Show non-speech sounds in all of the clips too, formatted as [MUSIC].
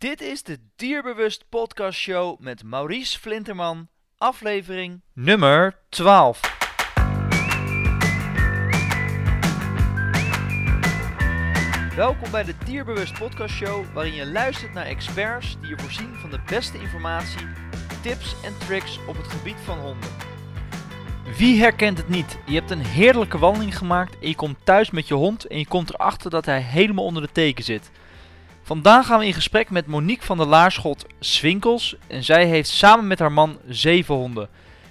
Dit is de Dierbewust Podcast Show met Maurice Flinterman, aflevering nummer 12. Welkom bij de Dierbewust Podcast Show, waarin je luistert naar experts die je voorzien van de beste informatie, tips en tricks op het gebied van honden. Wie herkent het niet? Je hebt een heerlijke wandeling gemaakt en je komt thuis met je hond en je komt erachter dat hij helemaal onder de teken zit. Vandaag gaan we in gesprek met Monique van der Laarschot Swinkels en zij heeft samen met haar man zeven honden.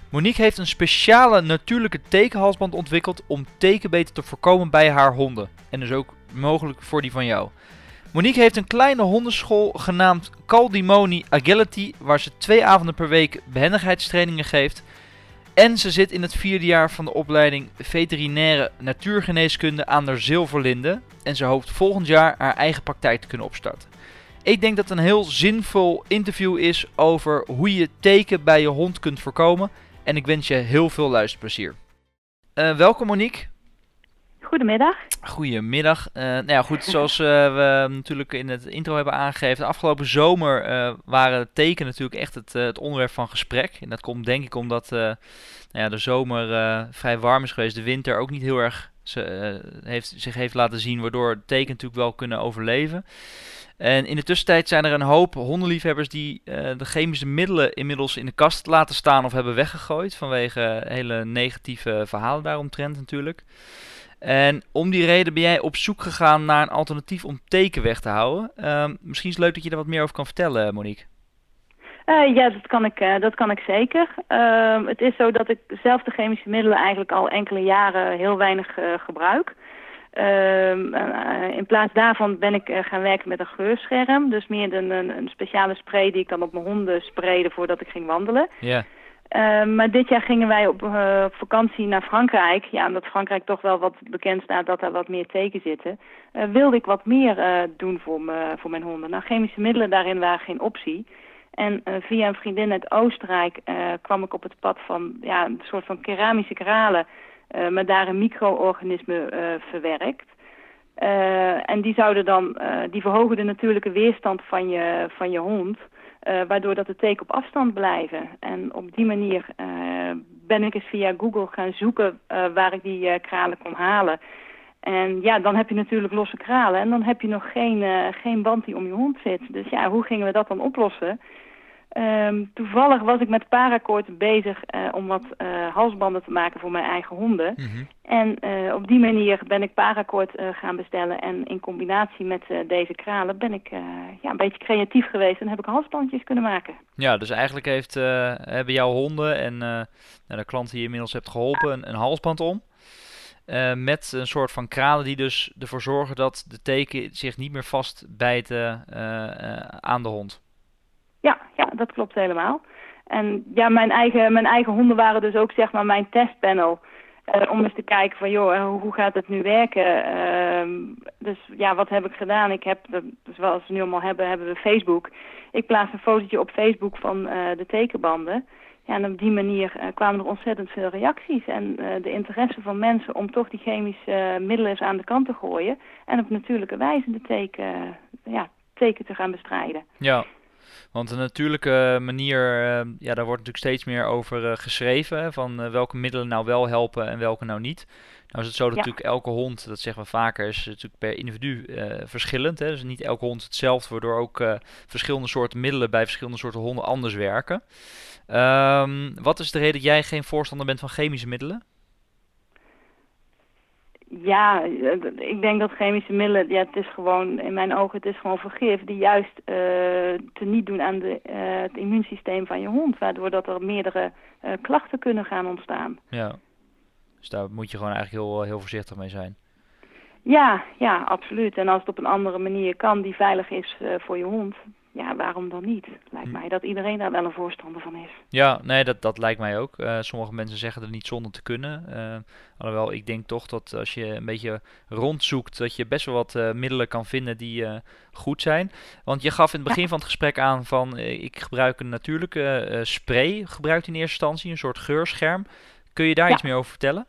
Monique heeft een speciale natuurlijke tekenhalsband ontwikkeld om tekenbeten te voorkomen bij haar honden. En dus ook mogelijk voor die van jou. Monique heeft een kleine hondenschool genaamd Caldimoni Agility, waar ze twee avonden per week behendigheidstrainingen geeft. En ze zit in het vierde jaar van de opleiding veterinaire natuurgeneeskunde aan de Zilverlinde. En ze hoopt volgend jaar haar eigen praktijk te kunnen opstarten. Ik denk dat het een heel zinvol interview is over hoe je teken bij je hond kunt voorkomen. En ik wens je heel veel luisterplezier. Uh, welkom Monique. Goedemiddag. Goedemiddag. Uh, nou ja, goed, zoals uh, we natuurlijk in het intro hebben aangegeven, de afgelopen zomer uh, waren tekenen natuurlijk echt het, het, onderwerp van gesprek. En dat komt denk ik omdat nou ja, de zomer vrij warm is geweest, de winter ook niet heel erg ze, heeft, zich heeft laten zien, waardoor teken natuurlijk wel kunnen overleven. En in de tussentijd zijn er een hoop hondenliefhebbers die de chemische middelen inmiddels in de kast laten staan of hebben weggegooid vanwege hele negatieve verhalen daaromtrent natuurlijk. En om die reden ben jij op zoek gegaan naar een alternatief om teken weg te houden. Uh, misschien is het leuk dat je er wat meer over kan vertellen, Monique. Uh, ja, dat kan ik, uh, dat kan ik zeker. Uh, het is zo dat ik zelf de chemische middelen eigenlijk al enkele jaren heel weinig eh, gebruik. Ehm, in plaats daarvan ben ik gaan werken met een geurscherm. Dus meer een, een, speciale spray die ik dan op mijn honden sprayde voordat ik ging wandelen. Ja. Uh, maar dit jaar gingen wij op uh, vakantie naar Frankrijk. Ja, omdat Frankrijk toch wel wat bekend staat dat daar wat meer teken zitten. Uh, wilde ik wat meer doen voor, voor mijn honden. Nou, chemische middelen daarin waren geen optie. En via een vriendin uit Oostenrijk kwam ik op het pad van ja, een soort van keramische kralen. met daarin micro-organismen verwerkt. en die zouden dan, die verhogen de natuurlijke weerstand van je, van je hond... Uh, waardoor dat de teken op afstand blijven. En op die manier uh, ben ik eens via Google gaan zoeken uh, waar ik die kralen kon halen. En ja, dan heb je natuurlijk losse kralen en dan heb je nog geen, geen band die om je hond zit. Dus ja, hoe gingen we dat dan oplossen? Um, toevallig was ik met paracord bezig uh, om wat uh, halsbanden te maken voor mijn eigen honden. Mm -hmm. En uh, op die manier ben ik paracord gaan bestellen. En in combinatie met deze kralen ben ik ja, een beetje creatief geweest en heb ik halsbandjes kunnen maken. Ja, dus eigenlijk heeft, hebben jouw honden en nou, de klant die je inmiddels hebt geholpen een, een halsband om. met een soort van kralen die dus ervoor zorgen dat de teken zich niet meer vastbijten aan de hond. Ja, ja, dat klopt helemaal. En ja, mijn eigen, mijn eigen honden waren dus ook zeg maar mijn testpanel. Uh, om eens te kijken van, joh, hoe, hoe gaat het nu werken? Uh, dus ja, wat heb ik gedaan? Ik heb, dus zoals we nu allemaal hebben, hebben we Facebook. Ik plaats een fotootje op Facebook van uh, de tekenbanden. Ja, en op die manier kwamen er ontzettend veel reacties. En de interesse van mensen om toch die chemische middelen eens aan de kant te gooien. En op natuurlijke wijze de teken, ja, teken te gaan bestrijden. Ja. Want de natuurlijke manier, uh, ja, daar wordt natuurlijk steeds meer over uh, geschreven. Van uh, welke middelen nou wel helpen en welke nou niet. Nou is het zo dat ja. natuurlijk elke hond, dat zeggen we vaker, is natuurlijk per individu verschillend. Hè? Dus niet elke hond hetzelfde, waardoor ook verschillende soorten middelen bij verschillende soorten honden anders werken. Um, wat is de reden dat jij geen voorstander bent van chemische middelen? Ja, ik denk dat chemische middelen, ja, het is gewoon, in mijn ogen, het is gewoon vergif die juist uh, te niet doen aan de, uh, het immuunsysteem van je hond, waardoor dat er meerdere uh, klachten kunnen gaan ontstaan. Ja, dus daar moet je gewoon eigenlijk heel, heel voorzichtig mee zijn. Ja, ja, absoluut. En als het op een andere manier kan die veilig is voor je hond, ja, waarom dan niet? Lijkt hm. mij dat iedereen daar wel een voorstander van is. Ja, nee, dat, dat lijkt mij ook. Uh, sommige mensen zeggen er niet zonder te kunnen. Uh, alhoewel, ik denk toch dat als je een beetje rondzoekt, dat je best wel wat uh, middelen kan vinden die goed zijn. Want je gaf in het begin ja. van het gesprek aan van, ik gebruik een natuurlijke spray, gebruikt in eerste instantie, een soort geurscherm. Kun je daar ja. iets meer over vertellen?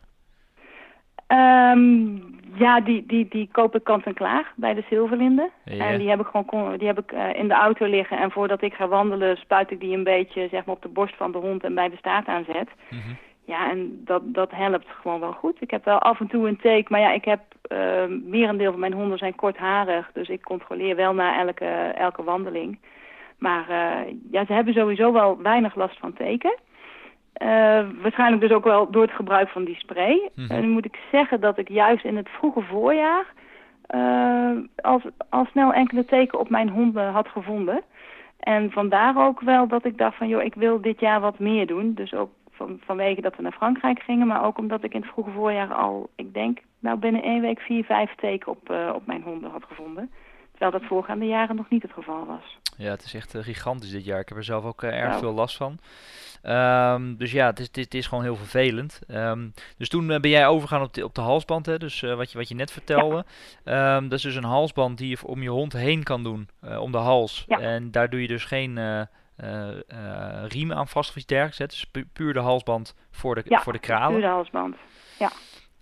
Ehm, ja, die, die, die koop ik kant en klaar bij de Zilverlinde. Ja. En die heb ik gewoon die heb ik, eh, in de auto liggen. En voordat ik ga wandelen, spuit ik die een beetje zeg maar, op de borst van de hond en bij de staart aanzet. Mhm. Ja, en dat, dat helpt gewoon wel goed. Ik heb wel af en toe een take, maar ja, ik heb uh, merendeel van mijn honden zijn kortharig. Dus ik controleer wel na elke, elke wandeling. Maar uh, ja, ze hebben sowieso wel weinig last van teken. Uh, waarschijnlijk dus ook wel door het gebruik van die spray. Mhm. En nu moet ik zeggen dat ik juist in het vroege voorjaar uh, al, al snel enkele teken op mijn honden had gevonden. En vandaar ook wel dat ik dacht van, joh, ik wil dit jaar wat meer doen. Dus ook van, vanwege dat we naar Frankrijk gingen, maar ook omdat ik in het vroege voorjaar al, ik denk, nou binnen één week vier, vijf teken op, uh, op mijn honden had gevonden. Terwijl dat voorgaande jaren nog niet het geval was. Ja, het is echt uh, gigantisch dit jaar. Ik heb er zelf ook uh, erg nou. veel last van. Um, dus ja, het is, het, is, het is, gewoon heel vervelend. Um, dus toen ben jij overgegaan op de, op de halsband, hè? dus wat, je, wat je net vertelde. Ja. Um, dat is dus een halsband die je om je hond heen kan doen, om de hals. Ja. En daar doe je dus geen uh, riem aan vast of iets dergelijks. Hè? Dus pu puur de halsband voor de, ja, voor de kralen. puur de halsband, ja.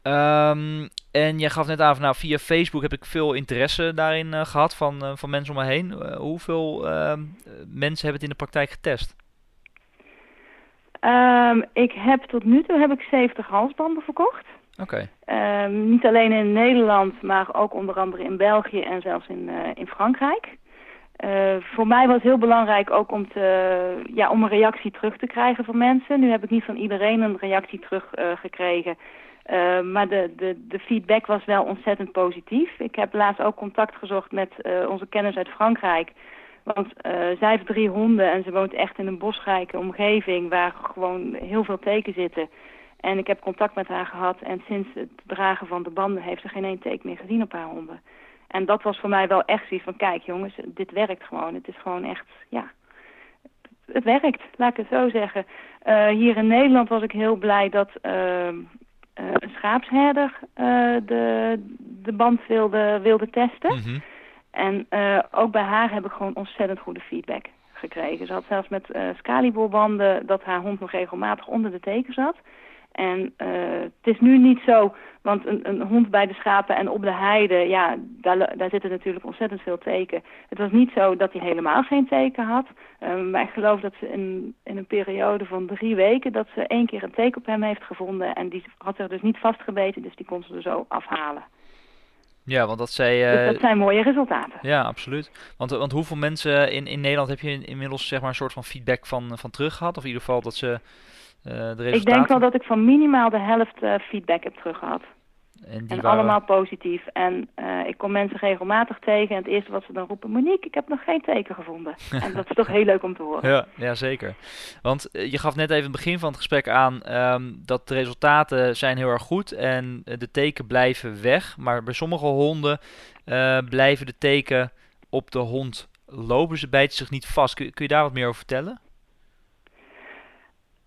Um, en je gaf net aan, van, nou, via Facebook heb ik veel interesse daarin uh, gehad van, uh, van mensen om me heen. Uh, hoeveel mensen hebben het in de praktijk getest? Um, ik heb tot nu toe heb ik 70 halsbanden verkocht. Oké. Okay. Um, niet alleen in Nederland, maar ook onder andere in België en zelfs in, in Frankrijk. Uh, voor mij was het heel belangrijk ook om, te, ja, om een reactie terug te krijgen van mensen. Nu heb ik niet van iedereen een reactie terug uh, gekregen. Uh, maar de, de, de feedback was wel ontzettend positief. Ik heb laatst ook contact gezocht met onze kennis uit Frankrijk. Want zij heeft drie honden en ze woont echt in een bosrijke omgeving waar gewoon heel veel teken zitten. En ik heb contact met haar gehad en sinds het dragen van de banden heeft ze geen één teken meer gezien op haar honden. En dat was voor mij wel echt zoiets van, kijk jongens, dit werkt gewoon. Het is gewoon echt, ja, het werkt, laat ik het zo zeggen. Hier in Nederland was ik heel blij dat uh, een schaapsherder de, de band wilde, wilde testen. Mm -hmm. En ook bij haar heb ik gewoon ontzettend goede feedback gekregen. Ze had zelfs met uh, scaliboorbanden dat haar hond nog regelmatig onder de teken zat. En uh, het is nu niet zo, want een, een, hond bij de schapen en op de heide, ja, daar, daar zitten natuurlijk ontzettend veel teken. Het was niet zo dat hij helemaal geen teken had. Um, maar ik geloof dat ze in, in een periode van drie weken, dat ze één keer een teken op hem heeft gevonden. En die had er dus niet vastgebeten, dus die kon ze er zo afhalen. Ja, want dat. Uh, dus dat zijn mooie resultaten. Ja, absoluut. Want, want hoeveel mensen in, in Nederland heb je inmiddels zeg maar, een soort van feedback van, van terug gehad? Of in ieder geval dat ze... Uh, de resultaten... Ik denk wel dat ik van minimaal de helft uh, feedback heb teruggehad. En, waren... allemaal positief. En uh, ik kom mensen regelmatig tegen. En het eerste wat ze dan roepen, Monique, ik heb nog geen teken gevonden. [LAUGHS] en dat is toch heel leuk om te horen. Ja, ja zeker. Want je gaf net even in het begin van het gesprek aan um, dat de resultaten zijn heel erg goed. En de teken blijven weg. Maar bij sommige honden blijven de teken op de hond lopen. Ze bijten zich niet vast. Kun, kun je daar wat meer over vertellen?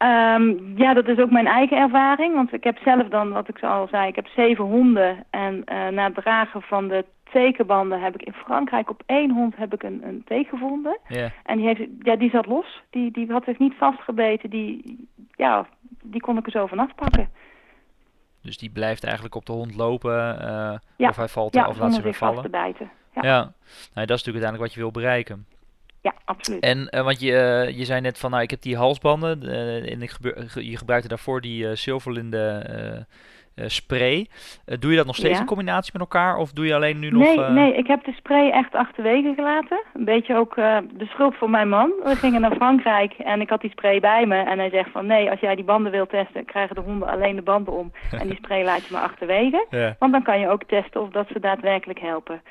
Um, ja, dat is ook mijn eigen ervaring. Want ik heb zelf dan, wat ik al zei, ik heb zeven honden. En uh, na het dragen van de tekenbanden heb ik in Frankrijk op één hond heb ik een, een teken gevonden. Yeah. En die, heeft, ja, die zat los. Die, die had zich niet vastgebeten. Die, ja, die kon ik er zo vanaf pakken. Dus die blijft eigenlijk op de hond lopen. Uh, ja. Of hij valt ja, of laat zich weer vallen. vast te bijten. Ja, ja. Nou, dat is natuurlijk uiteindelijk wat je wil bereiken. Ja, absoluut. En uh, want je, uh, je zei net van, nou, ik heb die halsbanden uh, en ik gebeur, je gebruikte daarvoor die Silverlinde spray. doe je dat nog steeds ja. in combinatie met elkaar of doe je alleen nu nog... Nee, nee, ik heb de spray echt achterwege gelaten. Een beetje ook de schuld van mijn man. We gingen naar Frankrijk en ik had die spray bij me en hij zegt van, nee, als jij die banden wilt testen, krijgen de honden alleen de banden om [LAUGHS] en die spray laat je maar achterwege. Ja. Want dan kan je ook testen of dat ze daadwerkelijk helpen.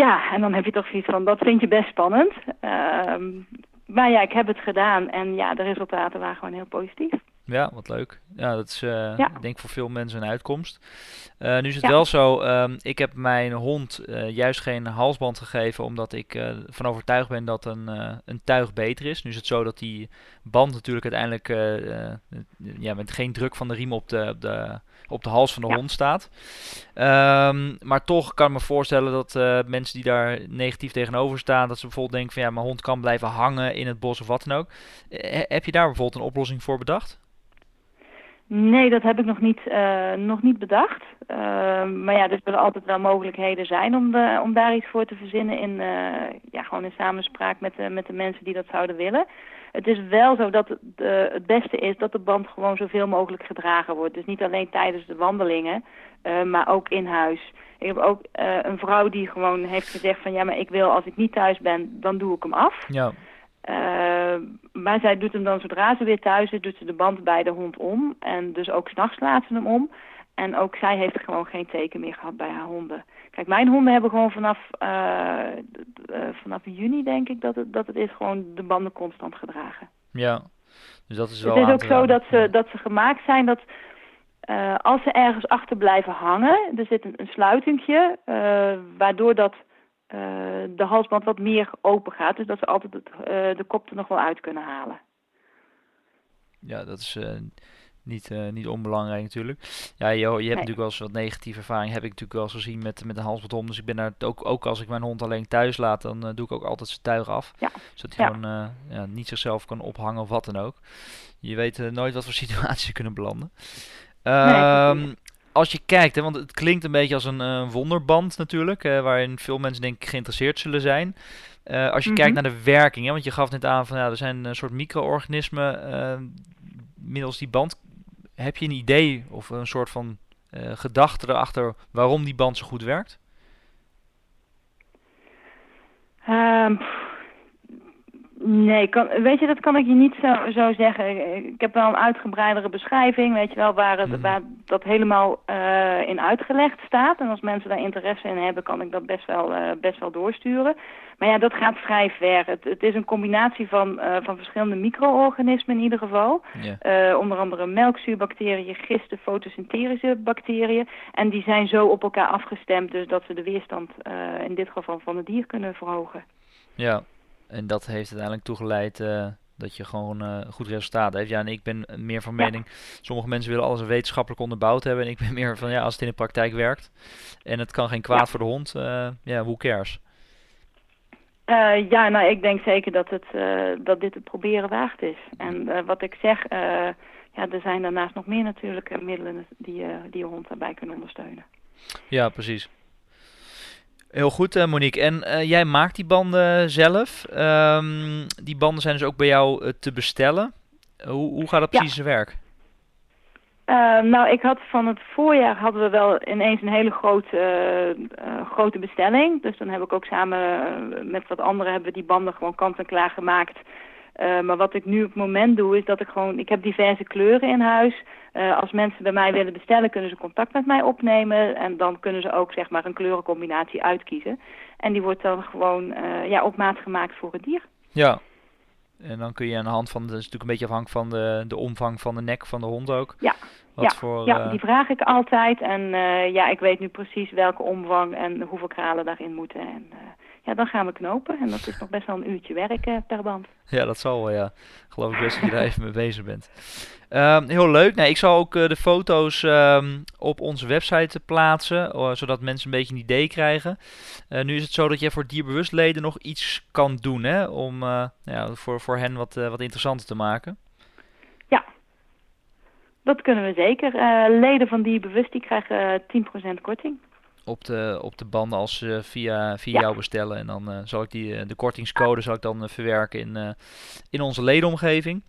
Ja, en dan heb je toch zoiets van, dat vind je best spannend. Uh, maar ja, ik heb het gedaan en ja, de resultaten waren gewoon heel positief. Ja, wat leuk. Ja, dat is uh, ja. ik denk voor veel mensen een uitkomst. Uh, nu is het ja. wel zo, um, ik heb mijn hond uh, juist geen halsband gegeven omdat ik van overtuigd ben dat een, een tuig beter is. Nu is het zo dat die band natuurlijk uiteindelijk ja, met geen druk van de riem op de, op de, op de hals van de ja. hond staat. Um, maar toch kan ik me voorstellen dat mensen die daar negatief tegenover staan, dat ze bijvoorbeeld denken van ja, mijn hond kan blijven hangen in het bos of wat dan ook. heb je daar bijvoorbeeld een oplossing voor bedacht? Nee, dat heb ik nog niet, uh, nog niet bedacht. Uh, maar ja, er zullen altijd wel mogelijkheden zijn om, de, om daar iets voor te verzinnen in, ja, gewoon in samenspraak met de, met de mensen die dat zouden willen. Het is wel zo dat het, het beste is dat de band gewoon zoveel mogelijk gedragen wordt. Dus niet alleen tijdens de wandelingen, maar ook in huis. Ik heb ook een vrouw die gewoon heeft gezegd van ja, maar ik wil als ik niet thuis ben, dan doe ik hem af. Ja. Uh, maar zij doet hem dan zodra ze weer thuis is, doet ze de band bij de hond om. En dus ook s'nachts laat ze hem om. En ook zij heeft gewoon geen teken meer gehad bij haar honden. Kijk, mijn honden hebben gewoon vanaf, uh, vanaf juni, denk ik, dat het, dat het is, gewoon de banden constant gedragen. Ja, dus dat is wel Het is ook zo dat ze, dat ze gemaakt zijn dat uh, als ze ergens achter blijven hangen, er zit een, een sluitingje, waardoor dat de halsband wat meer open gaat. Dus dat ze altijd het, uh, de kop er nog wel uit kunnen halen. Ja, dat is uh, niet, niet onbelangrijk natuurlijk. Ja, je, je hebt nee. natuurlijk wel eens wat negatieve ervaring. Heb ik natuurlijk wel eens gezien met, met een halsband om. Dus ik ben daar ook, ook als ik mijn hond alleen thuis laat, dan doe ik ook altijd zijn tuig af. Ja. Zodat hij ja. gewoon ja, niet zichzelf kan ophangen of wat dan ook. Je weet nooit wat voor [LAUGHS] situaties kunnen belanden. Nee, um, als je kijkt, hè, want het klinkt een beetje als een wonderband natuurlijk, waarin veel mensen denk ik geïnteresseerd zullen zijn. Als je Mhm. kijkt naar de werking, hè, want je gaf net aan van ja, er zijn een soort micro-organismen middels die band. Heb je een idee of een soort van gedachte erachter waarom die band zo goed werkt? Um, Nee, kan, weet je, dat kan ik je niet zo, zo zeggen. Ik heb wel een uitgebreidere beschrijving, weet je wel, waar, het, Mhm. waar dat helemaal uh, in uitgelegd staat. En als mensen daar interesse in hebben, kan ik dat best wel, uh, best wel doorsturen. Maar ja, dat gaat vrij ver. Het, het is een combinatie van, uh, van verschillende micro-organismen in ieder geval. Yeah. onder andere melkzuurbacteriën, gisten, fotosynthetische bacteriën. En die zijn zo op elkaar afgestemd, dus dat ze de weerstand in dit geval van het dier kunnen verhogen. Ja. En dat heeft uiteindelijk toegeleid uh, dat je gewoon uh, goed resultaat heeft. Ja, en ik ben meer van mening, ja. sommige mensen willen alles wetenschappelijk onderbouwd hebben. En ik [LAUGHS] ben meer van, ja, als het in de praktijk werkt en het kan geen kwaad ja. voor de hond, ja, who cares? ja, nou, ik denk zeker dat, het, dat dit het proberen waard is. En wat ik zeg, ja, er zijn daarnaast nog meer natuurlijke middelen die, die je hond daarbij kunnen ondersteunen. Ja, precies. Heel goed, uh, Monique. En uh, jij maakt die banden zelf. Um, die banden zijn dus ook bij jou uh, te bestellen. hoe, hoe gaat dat precies ja. zijn werk? nou, ik had van het voorjaar hadden we wel ineens een hele grote, grote bestelling. Dus dan heb ik ook samen met wat anderen hebben we die banden gewoon kant en klaar gemaakt. Maar wat ik nu op het moment doe, is dat ik gewoon... Ik heb diverse kleuren in huis. Uh, als mensen bij mij willen bestellen, kunnen ze contact met mij opnemen. En dan kunnen ze ook zeg maar een kleurencombinatie uitkiezen. En die wordt dan gewoon uh, ja, op maat gemaakt voor het dier. Ja. En dan kun je aan de hand van... Dat is natuurlijk een beetje afhankelijk van de, de omvang van de nek van de hond ook. Ja. Wat ja, voor, ja, die vraag ik altijd. En ja, ik weet nu precies welke omvang en hoeveel kralen daarin moeten. En ja, dan gaan we knopen. En dat is nog best wel een uurtje werk uh, per band. Ja, dat zal wel, ja. Geloof ik best dat je daar even mee bezig bent. Um, [LAUGHS] heel leuk. Nou, ik zal ook uh, de foto's um, op onze website plaatsen, uh, zodat mensen een beetje een idee krijgen. Uh, nu is het zo dat je voor dierbewustleden nog iets kan doen, hè, om ja, voor, voor hen wat, wat interessanter te maken. Dat kunnen we zeker. leden van Dierbewust die krijgen 10% korting op de, op de banden als ze via, via ja. jou bestellen. En dan zal ik die, de kortingscode zal ik dan verwerken in, in onze ledenomgeving.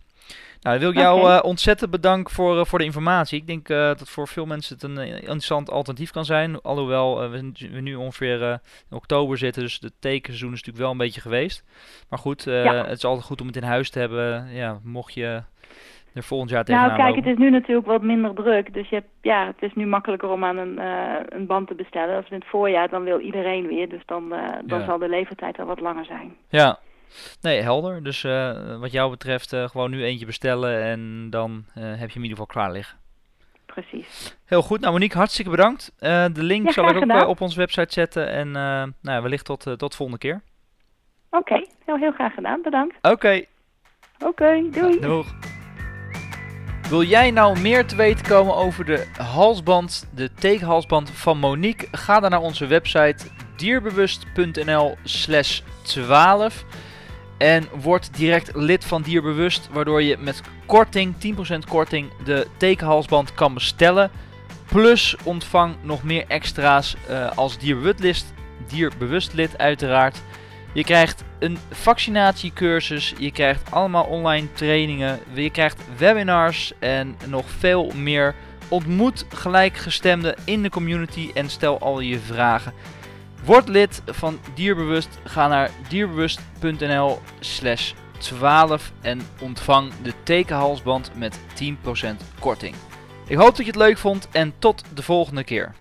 Nou, dan wil ik jou okay. ontzettend bedanken voor, voor de informatie. Ik denk dat voor veel mensen het een interessant alternatief kan zijn. Alhoewel we, we, nu ongeveer in oktober zitten, dus het tekenseizoen is natuurlijk wel een beetje geweest. Maar goed, ja. het is altijd goed om het in huis te hebben. Ja, mocht je er volgend jaar tegenaan Nou, kijk, lopen. het is nu natuurlijk wat minder druk. Dus je hebt, ja, het is nu makkelijker om aan een, uh, een band te bestellen. Als in het voorjaar, dan wil iedereen weer. Dus dan, uh, dan Ja. zal de levertijd al wat langer zijn. Ja, nee, helder. Dus eh, wat jou betreft eh, gewoon nu eentje bestellen en dan eh, heb je hem in ieder geval klaar liggen. Precies. Heel goed. Nou, Monique, hartstikke bedankt. Eh, de link Ja, zal ik ook eh, op onze website zetten. En eh, nou, ja, wellicht tot, eh, tot volgende keer. Oké, heel, heel graag gedaan. Bedankt. Oké, Oké, doei. doeg. Wil jij nou meer te weten komen over de halsband, de tekenhalsband van Monique? Ga dan naar onze website dierbewust.nl slash 12. En word direct lid van Dierbewust, waardoor je met korting, 10% korting, de tekenhalsband kan bestellen. Plus ontvang nog meer extra's uh, als dierbewust, dierbewust lid uiteraard. Je krijgt een vaccinatiecursus, je krijgt allemaal online trainingen, je krijgt webinars en nog veel meer. Ontmoet gelijkgestemden in de community en stel al je vragen. Word lid van Dierbewust. Ga naar dierbewust.nl slash 12 en ontvang de tekenhalsband met 10% korting. Ik hoop dat je het leuk vond en tot de volgende keer.